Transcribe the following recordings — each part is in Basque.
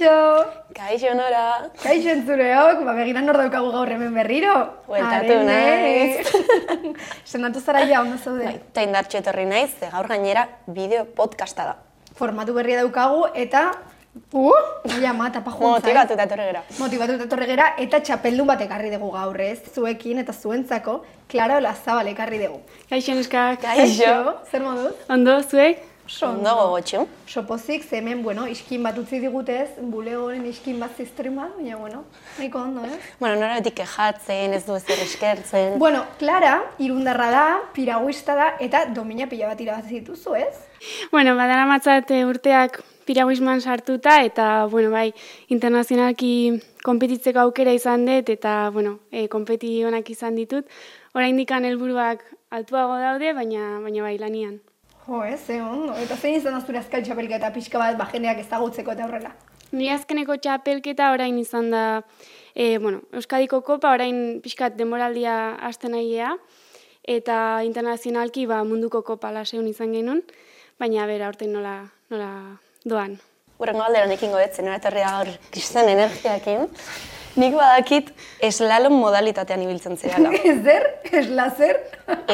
Kaixo! Kaixo nora! Kaixo entzureok, ba, begiran nor daukagu gaur hemen berriro. Bueltatu naiz. Senatu zara ja, ondo zaude. Bai, eta indartxo etorri naiz, ze gaur gainera bideo podcasta da. Formatu berria daukagu eta... Uh, ja, ma, tapa juntzai. Motibatu eta etorri gera. Motibatu eta etorri gera, eta txapeldun bat ekarri dugu gaur ez, zuekin eta zuentzako, Clara Olazabal ekarri dugu. Kaixo neskak. Kaixo. Zer moduz? Ondo, zuek? Ondo gogotxu. Sopozik, hemen, bueno, iskin bat utzi digutez, bulegoren iskin bat ziztrima, baina, bueno, nahiko ondo, eh? Bueno, nora betik kejatzen, ez du ezer eskertzen. Bueno, Clara, irundarra da, piraguista da, eta domina pila bat irabazi dituzu, ez? Bueno, badara matzat eh, urteak piraguisman sartuta, eta, bueno, bai, internazionalki konpetitzeko aukera izan dut, eta, bueno, e, konpeti honak izan ditut. Oraindikan helburuak altuago daude, baina, baina bai, lanian. Jo, ez, ze ondo. Eta zein izan da zure azkal txapelketa pixka bat, ba, jendeak ezagutzeko eta horrela. Ni azkeneko txapelketa orain izan da, e, bueno, Euskadiko Kopa orain pixkat demoraldia hasten nahiea, eta internazionalki ba, munduko Kopa laseun izan genuen, baina bera aurten nola, nola doan. Urrengo aldera nekin goetzen, nora etorri gaur kristan energiakin. Nik badakit eslalom modalitatean ibiltzen zirala. Zer? Eslazer?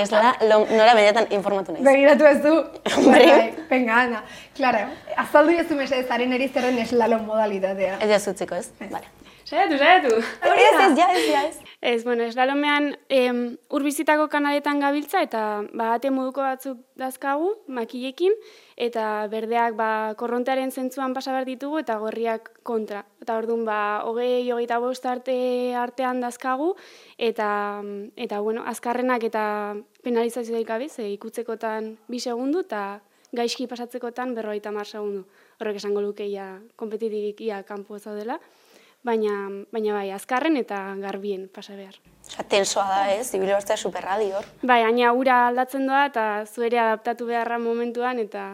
Eslalom, nora benetan informatu naiz. Begiratu ez du. Hombre. Bai, Venga, ana. Clara, azaldu jezu mesedez zaren eri zerren eslalom modalitatea. Ez jazutziko, ez? Vale. Saiatu, saiatu! Ez, ez, ja, ez, ja, ez. Ez, bueno, eslalomean em, urbizitako kanaletan gabiltza eta ba, ate moduko batzuk dazkagu, makilekin, eta berdeak ba, korrontearen zentzuan pasa behar ditugu eta gorriak kontra. Eta orduan, ba, hogei, hogeita bost arte artean dazkagu, eta, eta bueno, azkarrenak eta penalizazioa gabe, ze ikutzekotan bi segundu, eta gaizki pasatzekotan berrogeita mar segundu. Horrek esango luke ia kompetitibik kanpo zaudela baina, baina bai, azkarren eta garbien pasa behar. Osa, tensoa da, ez? Ibile bortzea superradi hor. Bai, baina ura aldatzen doa eta zuere adaptatu beharra momentuan eta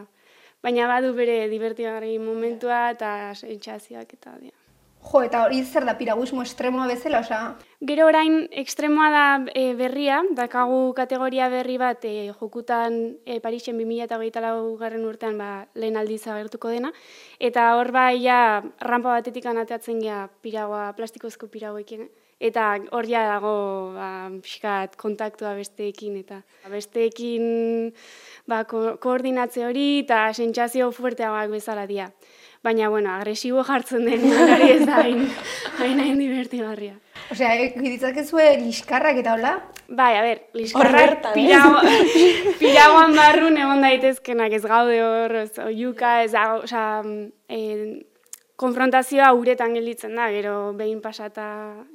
baina badu bere divertigarri momentua eta sentsazioak eta dia. Jo, eta hori zer da piraguismo estremoa bezala, osea... Gero orain ekstremoa da e, berria, dakagu kategoria berri bat e, jokutan e, Parisen 2008 garren urtean ba, lehen aldiz agertuko dena, eta hor bai ja rampa batetik anateatzen gea piragoa, plastikozko piragoekin, eta hor ja dago ba, pixkat kontaktua besteekin, eta besteekin ba, ko koordinatze hori eta sentsazio fuerteagoak bezala dira. Baina, bueno, agresibo jartzen den hori ez da hain, hain hain divertigarria. Osea, giditzakezue liskarrak eta hola? Bai, a ber, liskarrak pirago, piragoan barrun egon daitezkenak ez gaude hor, ez oiuka, ez osea, e, konfrontazioa uretan gelditzen da, gero behin pasata,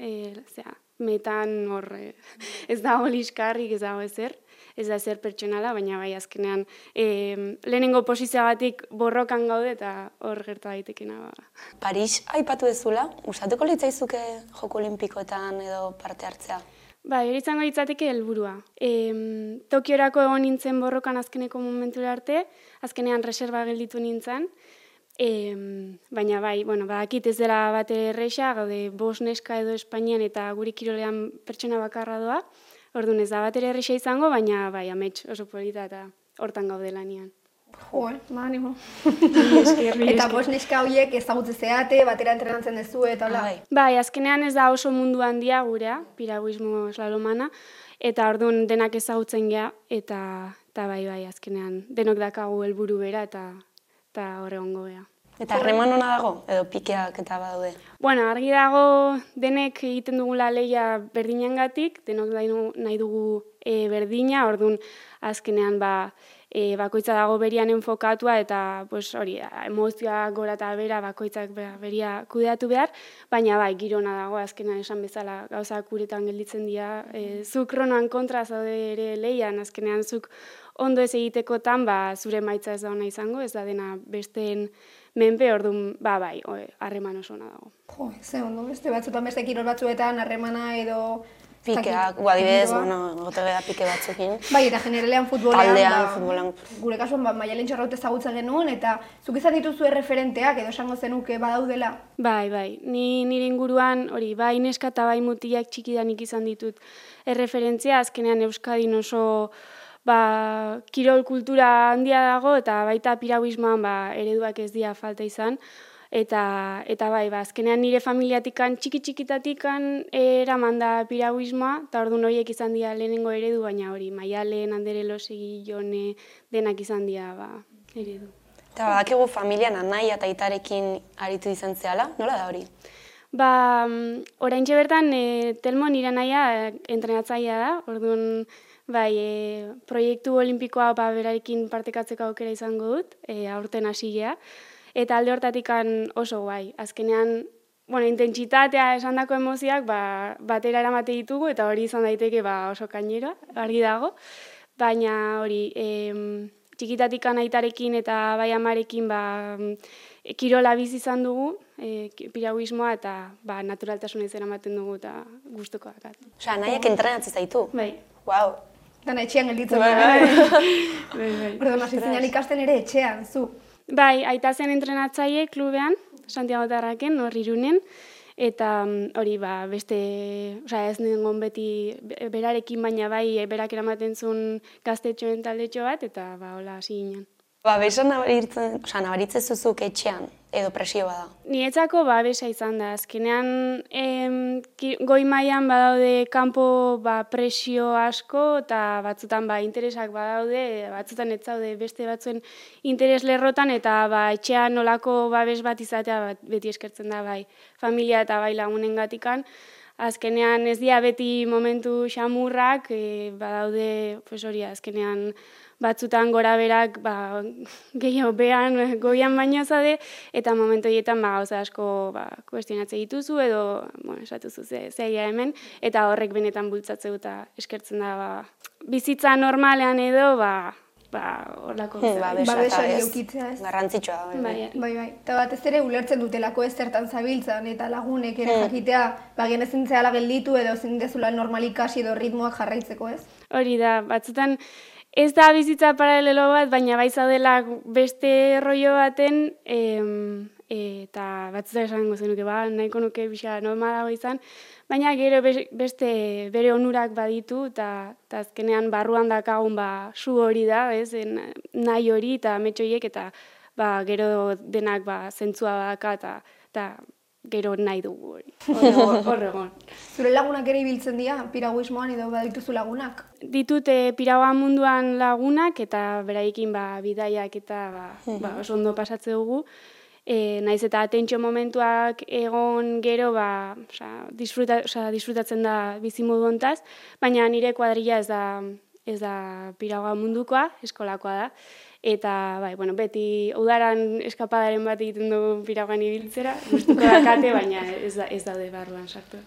e, zera, metan hor, ez dago liskarrik, ez dago ezer, ez da ezer pertsonala, baina bai azkenean e, lehenengo posizioagatik borrokan gaude eta hor gerta daitekena. Ba. Paris aipatu dezula, usatuko litzaizuke joko olimpikoetan edo parte hartzea? Hori izango litzateke helburua. E, Tokiorako egon nintzen borrokan azkeneko momentura arte, azkenean reserva gelditu nintzen, e, baina bai, bueno, badakit ez dela bate erresa, gaude bos neska edo Espainian eta guri kirolean pertsona bakarra doa, Orduan ez da bat ere erresa izango, baina bai, amets oso polita eta hortan gaude lanian. Jo, eh, ma animo. esker, mila Eta bost neska horiek ezagutze zeate, batera entrenatzen dezu eta hola. Bai. Bai, azkenean ez da oso mundu handia gurea, piraguismo slalomana, eta orduan denak ezagutzen gea, eta, eta bai, bai, azkenean denok dakagu helburu bera, eta eta horre ongo gea. Eta harreman hona dago, edo pikeak eta badaude. Bueno, argi dago denek egiten dugula leia berdinengatik, denok nahi du- nahi dugu e, berdina, orduan azkenean ba, e, bakoitza dago berian enfokatua eta pues, hori, emozioa gora eta bera bakoitzak beria kudeatu behar, baina bai, girona dago azkenean esan bezala gauzak uretan gelditzen dira, e, zuk kronoan kontra zaude ere leian, azkenean zuk ondo ez egitekotan, ba, zure maitza ez da ona izango, ez da dena besteen menpe, orduan, ba, bai, harreman oso ona dago. Jo, ze ondo, beste batzutan beste kirol batzuetan harremana edo... Pikeak, adibidez, bueno, gote gara pike batzukin. Bai, eta generalean futbolean, Taldean, ba, futbolean. gure kasuan ba, maialen txarraut ezagutzen genuen, eta zuk izan dituzu erreferenteak edo esango zenuke badaudela. Bai, bai, ni nire inguruan, hori, bai neska eta bai mutiak txikidanik izan ditut erreferentzia, azkenean Euskadin oso ba, kirol kultura handia dago eta baita piraguismoan ba, ereduak ez dira falta izan. Eta, eta bai, ba, azkenean nire familiatikan txiki txikitatikan eraman da piraguismoa, eta ordu horiek izan dira lehenengo eredu, baina hori, maialen, andere losegi, jone, denak izan dira ba, eredu. Eta badakigu familian anai eta itarekin aritu izan zehala, nola da hori? Ba, orain bertan, e, Telmo nire naia e, entrenatzaia da, orduan, bai, e, proiektu olimpikoa ba, berarekin partekatzeko aukera izango dut, e, aurten hasi eta alde hortatik oso guai. Azkenean, bueno, intentsitatea esandako emozioak ba, batera eramate ditugu, eta hori izan daiteke ba, oso kainero, argi dago. Baina hori, em, txikitatik aitarekin eta bai amarekin ba, kirola bizi izan dugu, e, piraguismoa eta ba, naturaltasun ez eramaten dugu eta gustuko dakat. Osa, nahiak entrenatzen zaitu? Bai. Wow. Dana etxean gelditzen. Bai, bai. bai, bai. ikasten ere etxean, zu. Bai, aita zen entrenatzaile klubean, Santiago Tarraken, hor irunen, eta mm, hori ba, beste, oza, ez nengon beti berarekin, baina bai, berak eramaten zuen gaztetxoen taldetxo bat, eta ba, hola, hasi ginen. Ba, beso nabaritzen, oza, nabaritzen zuzuk etxean, edo presio bada? Nietzako ba, besa izan da. Azkenean, em, goi mailan badaude kanpo ba, presio asko, eta batzutan ba, interesak badaude, batzutan ez zaude beste batzuen interes lerrotan, eta ba, etxean nolako babes bat izatea bat, beti eskertzen da bai, familia eta bai lagunen gatikan. Azkenean ez dia beti momentu xamurrak, e, badaude, pues hori, azkenean, batzutan gora berak ba, gehiago behan, goian baino zade, eta momentu hietan ba, gauza asko ba, kuestionatze dituzu edo bueno, esatuzu ze, zeia hemen, eta horrek benetan bultzatzeu eta eskertzen da ba, bizitza normalean edo ba, ba, horlako hmm, ba, ba ez. Garrantzitsua bai. Bai, bai, bai. Eta batez ere ulertzen dutelako ez zertan zabiltzan eta lagunek ere hmm. jakitea, ba, genezin zehala gelditu edo zindezula normalikasi edo ritmoak jarraitzeko ez. Hori da, batzutan, Ez da bizitza paralelo bat, baina bai zaudela beste rollo baten, em, eta batzuta esango zenuke, ba, nahiko nuke bisa normalago izan, baina gero beste bere onurak baditu, eta azkenean barruan dakagun ba, su hori da, ez, nahi hori eta metxoiek, eta ba, gero denak ba, zentzua badaka, eta gero nahi dugu hori. Horregon. Zure lagunak ere ibiltzen dira, piraguismoan edo badituzu lagunak? Ditute piragoa munduan lagunak eta beraikin ba, bidaiak eta ba, ba, oso ondo pasatze dugu. E, naiz eta atentxo momentuak egon gero ba, oza, disfruta, oza, disfrutatzen da bizimodu ontaz, baina nire kuadrilla ez da, ez da piragoa mundukoa, eskolakoa da eta bai, bueno, beti udaran eskapadaren bat egiten dugu piraguan ibiltzera, gustuko dakate, baina ez, da, ez daude barruan sartu.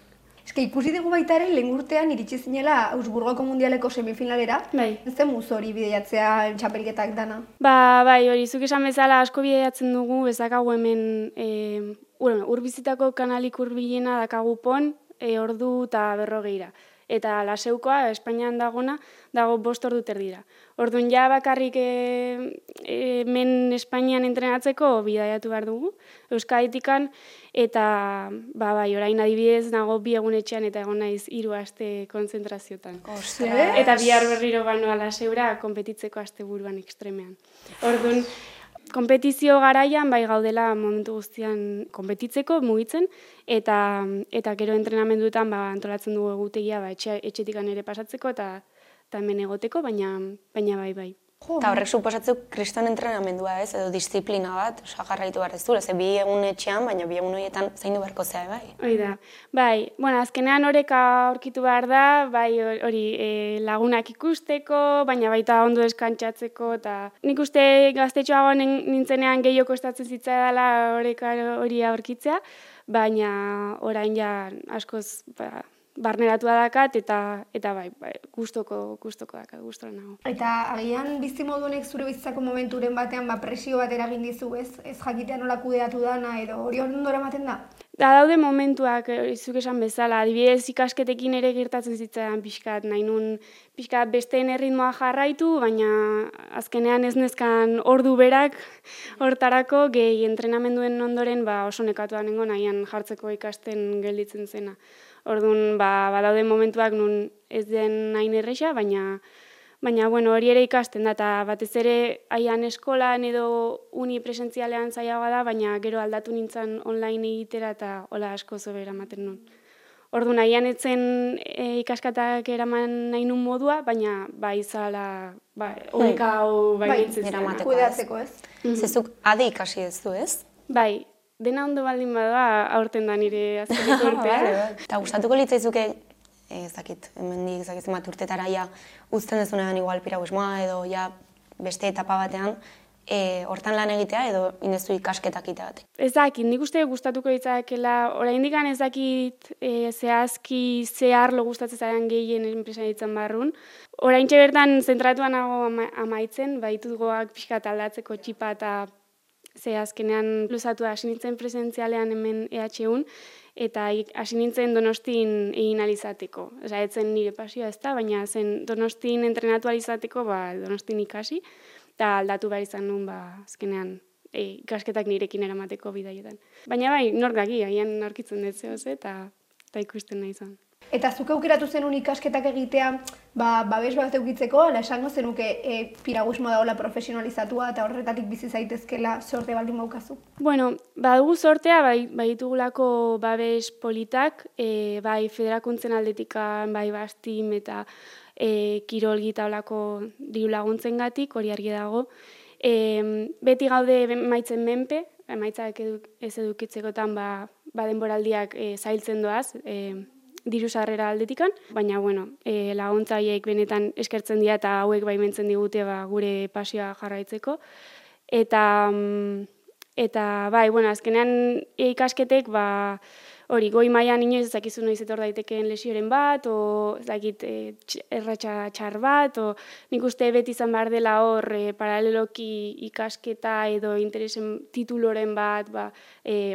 Eske ikusi dugu baita ere, lehen urtean iritsi zinela Ausburgoko mundialeko semifinalera. Bai. Ez zen hori bideiatzea txapelketak dana? Ba, bai, hori, zuk esan bezala asko bideiatzen dugu, ez dakagu hemen e, urbizitako kanalik urbilena dakagu pon, e, ordu eta berrogeira eta laseukoa, Espainian dagona, dago bost ordu terdira. Orduan ja bakarrik e, e, men Espainian entrenatzeko bidaiatu behar dugu, Euskaditikan, eta ba, bai, orain adibidez nago bi egun etxean eta egon naiz hiru aste konzentraziotan. Eta bihar berriro banoa laseura konpetitzeko aste buruan ekstremean. Orduan, kompetizio garaian bai gaudela momentu guztian konpetitzeko mugitzen eta eta gero entrenamenduetan ba antolatzen dugu egutegia ba etxe, etxetik ere pasatzeko eta eta hemen egoteko baina baina bai bai Eta horrek suposatzeu kriston entrenamendua ez, edo disiplina bat, osa jarraitu behar ez du, bi egun etxean, baina bi egun horietan zain du beharko zea, bai? Hoi da, bai, bueno, azkenean horeka aurkitu behar da, bai hori e, lagunak ikusteko, baina baita ondo eskantzatzeko, eta nik uste gaztetxoago nintzenean gehiago kostatzen zitza dela horeka hori aurkitzea, baina orain ja askoz, ba, barneratu dakat eta eta bai, bai gustoko gustoko dakat, gustora nago. Eta agian bizi modunek zure bizitzako momenturen batean ba presio bat eragin dizu, ez? Ez jakitea nola kudeatu dana edo hori ondora ematen da. Da daude momentuak, izuk esan bezala, adibidez ikasketekin ere gertatzen zitzaidan pixkat, nahi nun pixkat besteen erritmoa jarraitu, baina azkenean ez nezkan ordu berak hortarako gehi entrenamenduen ondoren ba, oso nekatuan nengo nahian jartzeko ikasten gelditzen zena. Orduan, ba, badaude momentuak nun ez den hain erresa, baina Baina, bueno, hori ere ikasten da, eta batez ere aian eskolan edo uni presentzialean zaiagoa da, baina gero aldatu nintzen online egitera eta hola asko zobera ematen nun. Ordu nahian etzen e, ikaskatak eraman nahi nun modua, baina bai izala, bai, oeka hau bai, Bai, zena. eramateko. Kudeatzeko, ez? Zezuk adi ikasi ez du, ez? Bai, dena ondo baldin bada aurten da nire azkeneko urtea. Eta gustatuko litzaizuke, eh, ez dakit, hemendik ez dakit zenbat urtetara ja uzten dezunean igual piraguismoa edo ja beste etapa batean, e, hortan lan egitea edo indezu ikasketak iteatek. Ez dakit, nik uste gustatuko ditzakela, oraindik ez dakit e, zehazki zehar lo gustatzen zaian gehien enpresa ditzen barrun. Oraintxe bertan zentratuan nago ama, amaitzen, baitut goak pixka aldatzeko txipa eta ze azkenean luzatu hasi nintzen presentzialean hemen EHUn, eta hasi nintzen donostin egin alizateko. Osa, etzen nire pasioa ez da, baina zen donostin entrenatu alizateko, ba, donostin ikasi, eta aldatu behar izan nun, ba, azkenean e, ikasketak nirekin eramateko bidaietan. Baina bai, nor daki, agian aurkitzen dut zehoz, eta, eta ikusten nahi izan. Eta zuk aukeratu zenun ikasketak egitea, ba, babes bat eukitzeko, ala esango zenuke e, piragusmo daola profesionalizatua eta horretatik bizi zaitezkela sorte baldin baukazu. Bueno, badugu sortea, bai, bai babes politak, e, bai federakuntzen aldetikan, bai bastim eta e, kirolgi taulako diru laguntzen gatik, hori argi dago. E, beti gaude maitzen menpe, emaitzak edu, ez edukitzekotan ba, ba denboraldiak e, zailtzen doaz, e, diru sarrera aldetikan, baina bueno, e, laguntza haiek benetan eskertzen dira eta hauek baimentzen digute ba, gure pasioa jarraitzeko. Eta mm, eta bai, bueno, azkenean ikasketek ba hori goi mailan inoiz ez dakizu noiz etor daitekeen lesioren bat o ez dakit e, tx- erratxa txar bat o nik uste beti izan behar dela hor e, paraleloki ikasketa edo interesen tituloren bat ba e,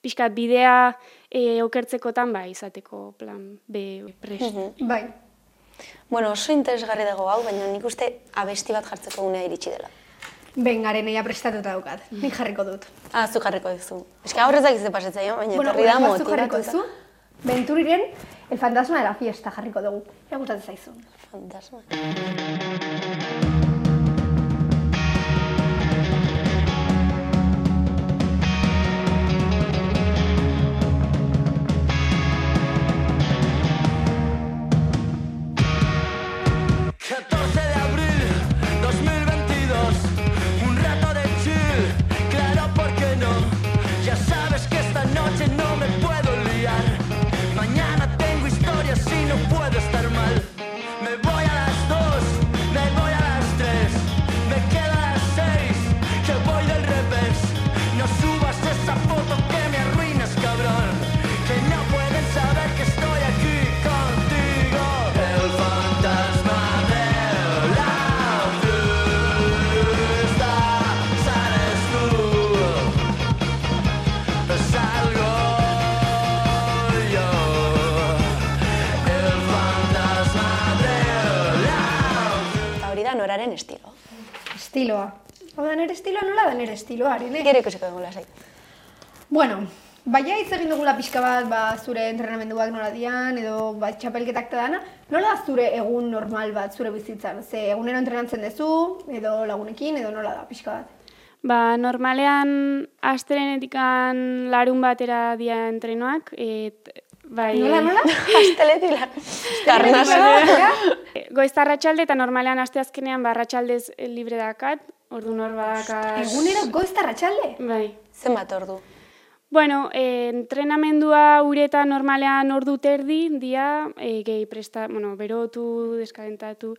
pixkat bidea e, okertzekotan ba izateko plan B prest. Bai. Bueno, oso interesgarri dago hau, baina nik uste abesti bat jartzeko unea iritsi dela. Ben, garen eia prestatuta daukat. Nik jarriko dut. Ah, zu jarriko duzu. Eske horrez dakiz ze pasatzen, baina bueno, etorri da orain batzuk jarriko duzu. Venturiren El fantasma de la fiesta jarriko dugu. Ea gustatzen zaizun. Fantasma. Estiloa. Hau da nere estiloa, nola da nere estiloa, arene? Gero ikusiko dugu lasai. Bueno, baina hitz egin dugula pixka bat, ba, zure entrenamenduak nola dian, edo ba, txapelketak eta dana, nola da zure egun normal bat zure bizitzan? Ze egunero entrenatzen duzu, edo lagunekin, edo nola da pixka bat? Ba, normalean astelenetikan larun batera dia entrenoak, et, bai, Nola, nola? Asteletila. Karnasa. Batera? Goiz arratsalde eta normalean asteazkenean barratxaldez libre dakat, ordu nor badakat. Egunero goiz eta arratsalde? Bai. Zenbat ordu? Bueno, eh, entrenamendua ureta normalean ordu terdi, dia, eh, gehi presta, bueno, berotu, deskalentatu,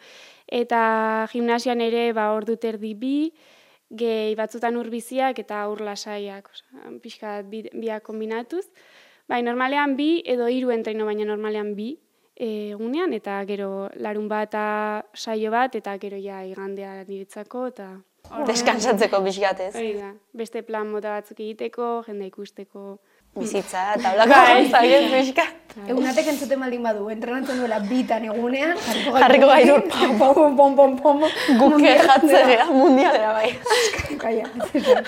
eta gimnasian ere, ba, ordu terdi bi, gehi batzutan urbiziak eta ur lasaiak, osea, pixka bi, biak kombinatuz. Bai, normalean bi edo hiru entreno, baina normalean bi eh, egunean, eta gero larun bata saio bat, eta gero ja igandea niretzako, eta Deskansatzeko pixkat ez. hori da, beste plan mota batzuk egiteko, jende ikusteko. Bizitza, taulako Bai. gauzak ez pixkat. Egunatek entzuten baldin badu, entrenatzen duela bitan egunean, jarriko Jarriko gaitu. pom, pom, pom, pom, pom, Guke jatzea, mundialera bai. Kaia, ez esan.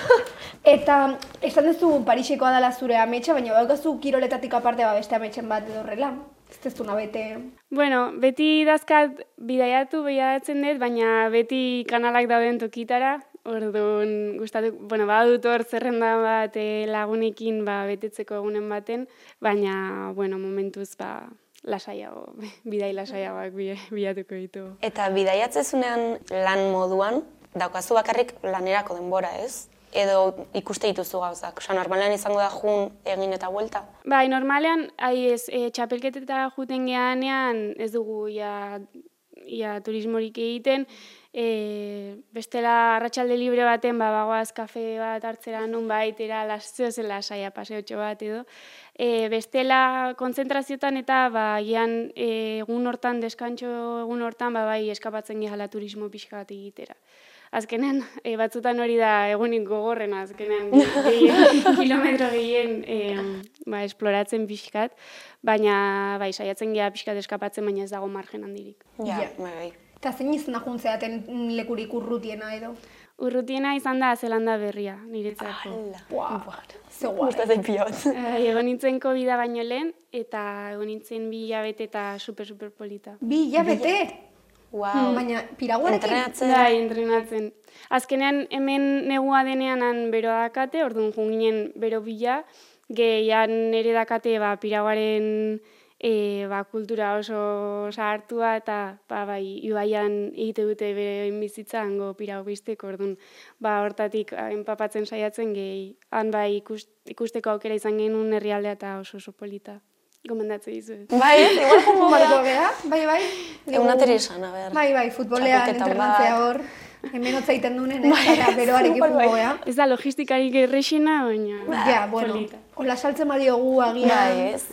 Eta, esan duzu Parisekoa dela zure ametsa, baina badaukazu kiroletatik aparte ba beste ametsen bat edo horrela. Ez tezuna bete. Bueno, beti dazkat bidaiatu bidaiatzen dut, baina beti kanalak dauden tokitara, Orduan, gustatu, bueno, badut hor zerrenda bat eh, lagunekin ba, betetzeko egunen baten, baina, bueno, momentuz, ba, lasaiago, bidai lasaiagoak bi- bilatuko ditugu. Eta bidaiatzezunean lan moduan, daukazu bakarrik lanerako denbora, ez? Edo ikuste dituzu gauzak. Osa, normalean izango da jun egin eta buelta. Bai, normalean, ai ez, e, txapelketetara juten geanean, ez dugu ja, ja turismorik egiten, e, bestela arratsalde libre baten, ba, bagoaz kafe bat hartzera nun baitera, lastzeo zela saia paseotxo bat edo. E, bestela kontzentraziotan eta ba, gian e, egun hortan, deskantxo egun hortan, ba, bai eskapatzen gehala turismo pixka bat egitera. Azkenean, e, batzutan hori da egunik gogorrena, azkenean gehien, kilometro gehien e, ba, esploratzen pixkat, baina bai, saiatzen geha pixkat eskapatzen, baina ez dago margen handirik. Ja, Ja. bai. Eta zein izan da juntzeaten lekurik urrutiena edo? Urrutiena izan da Zelanda berria, niretzako. Hala. Buah, ze guai. Pila bat. Egon nintzen covid baino lehen, eta egon nintzen bi hilabete eta super, super polita. Bi hilabete? Wow. Baina piraguarekin? Entrenatzen. Bai, entrenatzen. Azkenean hemen negua denean han bero dakate, orduan junginen bero bila, gehian ere dakate ba, piraguaren e, ba, kultura oso sartua eta ba, bai, ibaian egite dute bere bizitza hango pirago bizteko, orduan ba, hortatik enpapatzen saiatzen gehi, han bai ikust, ikusteko aukera izan genuen herrialdea eta oso oso polita. Gomendatze dizuet. Bai, igual gara. gea, bai, bai. Egun ateri esan, a ber. Bai, bai, futbolean Txapelketan entrenatzea bat. Hemen hotza egiten dunen, ez gara, beroarekin fungo gea. Ez da logistikarik errexena, baina Ja, bueno, polita. hola saltzen badiogu agian. Bai, ez.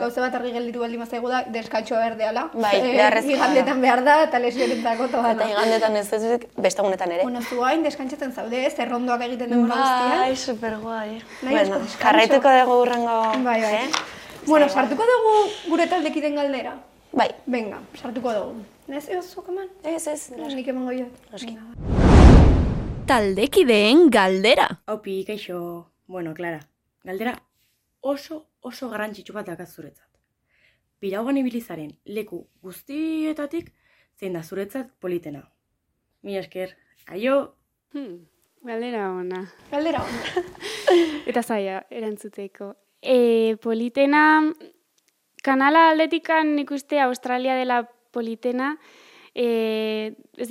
Gauze bat argi gelditu baldin bazaigu da, deskatxoa berdeala. Bai, beharrezkoa da. Igandetan behar da, eta lesionetzako Eta toda. igandetan ez ez beste egunetan ere. Bueno, zu hain deskantzatzen zaude, ez, errondoak egiten dugu guztia. Bai, superguai. Nahi Bueno, jarraituko dugu urrengo... Bai, bai. Eh? Bueno, sartuko dugu gure taldekiden galdera. Bai. Venga, sartuko dugu. Ez, ez, zuk eman. Ez, ez. Nik emango jo. Taldekideen galdera. Haupi, kaixo, bueno, Clara, galdera oso oso garrantzitsu bat dakaz zuretzat. Piraugan ibilizaren leku guztietatik zein da zuretzat politena. Mila esker, aio, Hmm, galdera ona. Galdera on. Eta zaila, erantzuteko. E, politena, kanala aldetikan nik uste Australia dela politena, e, ez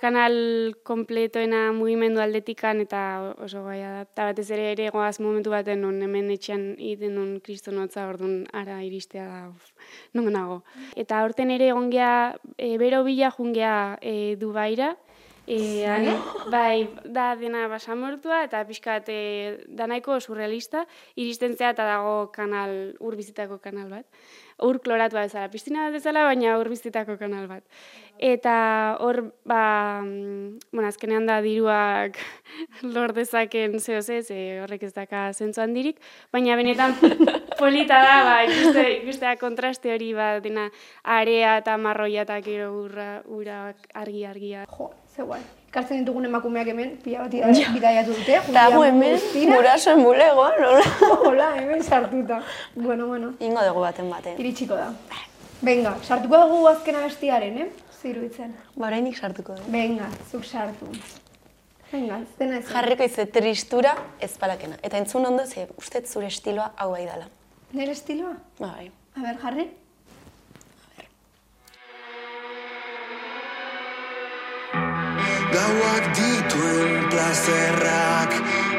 kanal kompletoena mugimendu aldetikan eta oso gaia da. Eta batez ere ere goaz momentu baten non hemen etxean egiten nun kristonotza orduan ara iristea da, non nago. Eta horten ere egon gea, e, bero bila jungea e, Dubaira, E, han, bai, da dena basamortua eta pixkat e, da nahiko surrealista, iristen zea eta dago kanal, ur bizitako kanal bat. Ur kloratu bat bezala, piztina bat bezala, baina ur bizitako kanal bat. Eta hor, ba, mm, bueno, azkenean da diruak lor dezaken zeo ze, ze horrek ez daka zentzu handirik, baina benetan polita da, ba, ikuste, ikustea kontraste hori, ba, dena area eta marroia eta gero urra, urak argi-argia. Jo, ze guai. Kartzen ditugun emakumeak hemen, pila bat ida- bidaiatu dute. Eta gu hemen, gurasoen bulegoa, nola? Hola, hemen sartuta. Bueno, bueno, Ingo dugu baten baten. iritsiko da. Venga, sartuko dugu azkena bestiaren, eh? Ziruitzen. Ba, orainik sartuko du. Venga, zuk sartu. Venga, zena ez. Jarriko ize tristura ez palakena. Eta entzun ondo, ze uste zure estiloa hau bai dela. Nere estiloa? Ba, bai. A ber, jarri. Gauak dituen plazerrak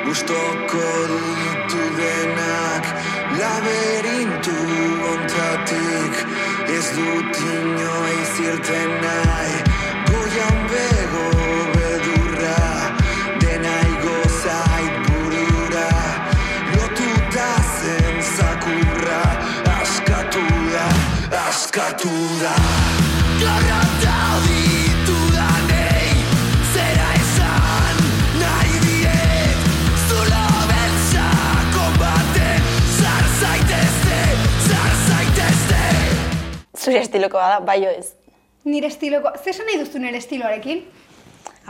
Gustoko ditu denak. Laberintu ontatik Ez dut inoiz irten nahi Zure estilokoa da, bai ez. Nire estiloko... Zer esan nahi duzu nire estiloarekin?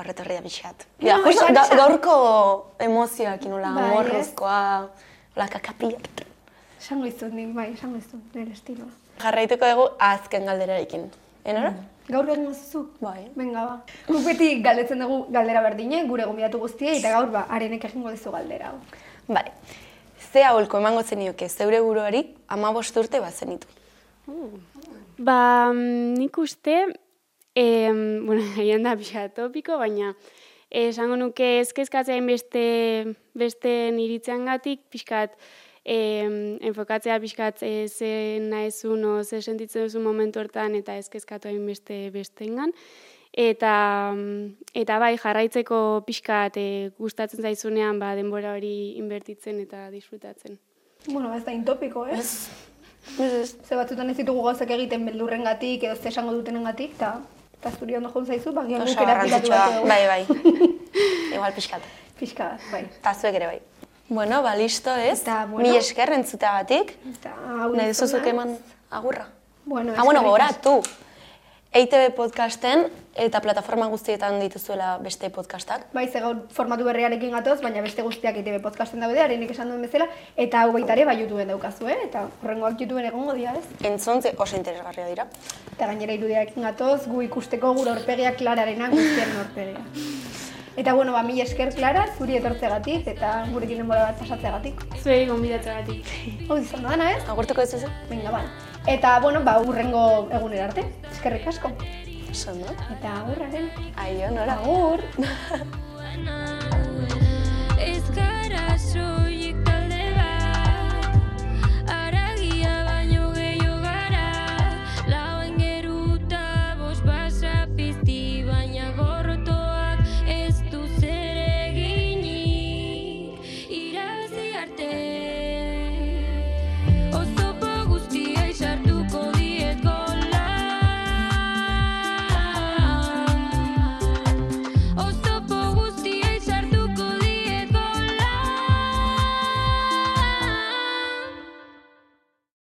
Aurretorri da pixat. No, Ja, justo, esan, ga, gaurko emozioak inola, Bai, amorrezkoa, hola kakapia. Esango izut nik, bai, esango izut nire estiloa. Jarraituko dugu azken galderarekin. Enora? Gaur egin mazuzu? Bai. Venga, ba. Guk beti galdetzen dugu galdera berdine, gure gonbidatu guztiei, eta gaur ba, arenek egingo dizu galdera. Bale. Ze aholko emango zenioke zeure buruari ama urte bat zenitu. Ba, mm, nik uste, em, bueno, haien da pixka topiko, baina esango nuke ezkezkatzea beste, beste niritzean gatik, pixkat, em, enfokatzea pixkat e, ze nahezun o ze sentitzen duzu momentu hortan eta ezkezkatu hain beste bestengan. Eta, mm, eta bai, jarraitzeko pixkat e, gustatzen zaizunean ba, denbora hori inbertitzen eta disfrutatzen. Bueno, ez da intopiko, eh? Ez, ez. Ze batzutan ez ditugu gauzak egiten beldurren gatik, edo ze esango dutenen gatik, eta eta zuri ondo joan zaizu, ba, gian Oso guk erapilatu bat. Bai, bai. Igual pixkat. Pixka bat, bai. Eta zuek ere bai. Bueno, ba, listo ez? Eta, bueno. Mil esker entzuteagatik. Eta, hau Nahi duzuzuk eman agurra. Bueno, Ah, bueno, gora, tu. EITB podcasten eta plataforma guztietan dituzuela beste podcastak. Bai, ze gaur formatu berriarekin gatoz, baina beste guztiak ITB podcasten daude, arenik esan duen bezala, eta hau baita ere, bai YouTubeen daukazu, eh? Eta horrengoak YouTubeen egongo dira, ez? Entzun ze oso interesgarria dira. Eta gainera irudiarekin gatoz, gu ikusteko gure aurpegia klararena guztien aurpegia. Eta bueno, ba, mil esker, Klara, zuri etortzegatik eta gurekin denbora bat pasatzeagatik. Zuei gonbidatzeagatik. Hau izan da ez? Agurtuko ez? Venga, ba. Eta, bueno, ba, urrengo egunera arte. Eskerrik asko. Oso, no? Eta agurraren. Aio, nora? Agur!